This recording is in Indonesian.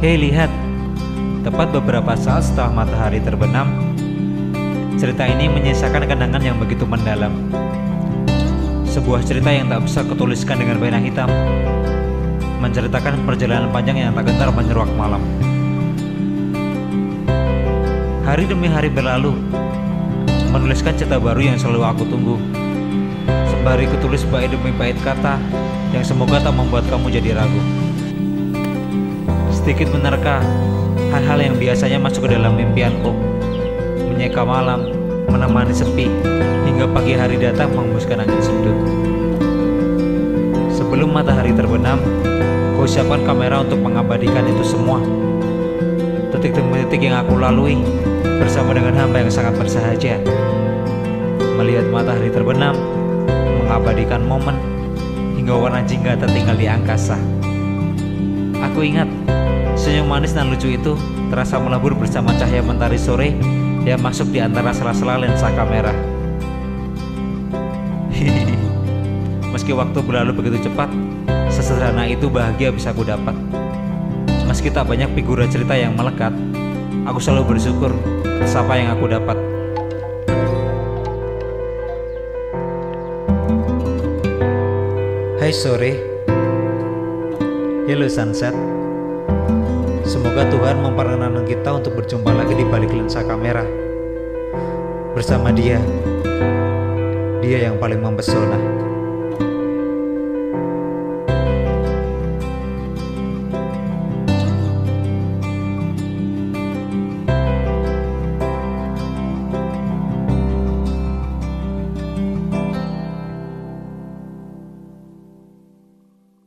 Hei lihat, tepat beberapa saat setelah matahari terbenam, cerita ini menyisakan kenangan yang begitu mendalam. Sebuah cerita yang tak bisa kutuliskan dengan pena hitam, menceritakan perjalanan panjang yang tak gentar menyeruak malam. Hari demi hari berlalu, menuliskan cerita baru yang selalu aku tunggu. Sembari kutulis bait demi bait kata yang semoga tak membuat kamu jadi ragu. Sedikit menerka hal-hal yang biasanya masuk ke dalam mimpianku. Menyeka malam, menemani sepi, hingga pagi hari datang menghembuskan angin sedut. Sebelum matahari terbenam, ku siapkan kamera untuk mengabadikan itu semua. Detik demi detik yang aku lalui bersama dengan hamba yang sangat bersahaja. Melihat matahari terbenam, mengabadikan momen hingga warna jingga tertinggal di angkasa. Aku ingat Senyum manis dan lucu itu terasa melebur bersama cahaya mentari sore yang masuk di antara sela-sela lensa kamera. Meski waktu berlalu begitu cepat, sesederhana itu bahagia bisa aku dapat. Meski tak banyak figura cerita yang melekat, aku selalu bersyukur atas apa yang aku dapat. Hai sore, hello sunset. Semoga Tuhan memperkenankan kita untuk berjumpa lagi di balik lensa kamera bersama Dia. Dia yang paling mempesona.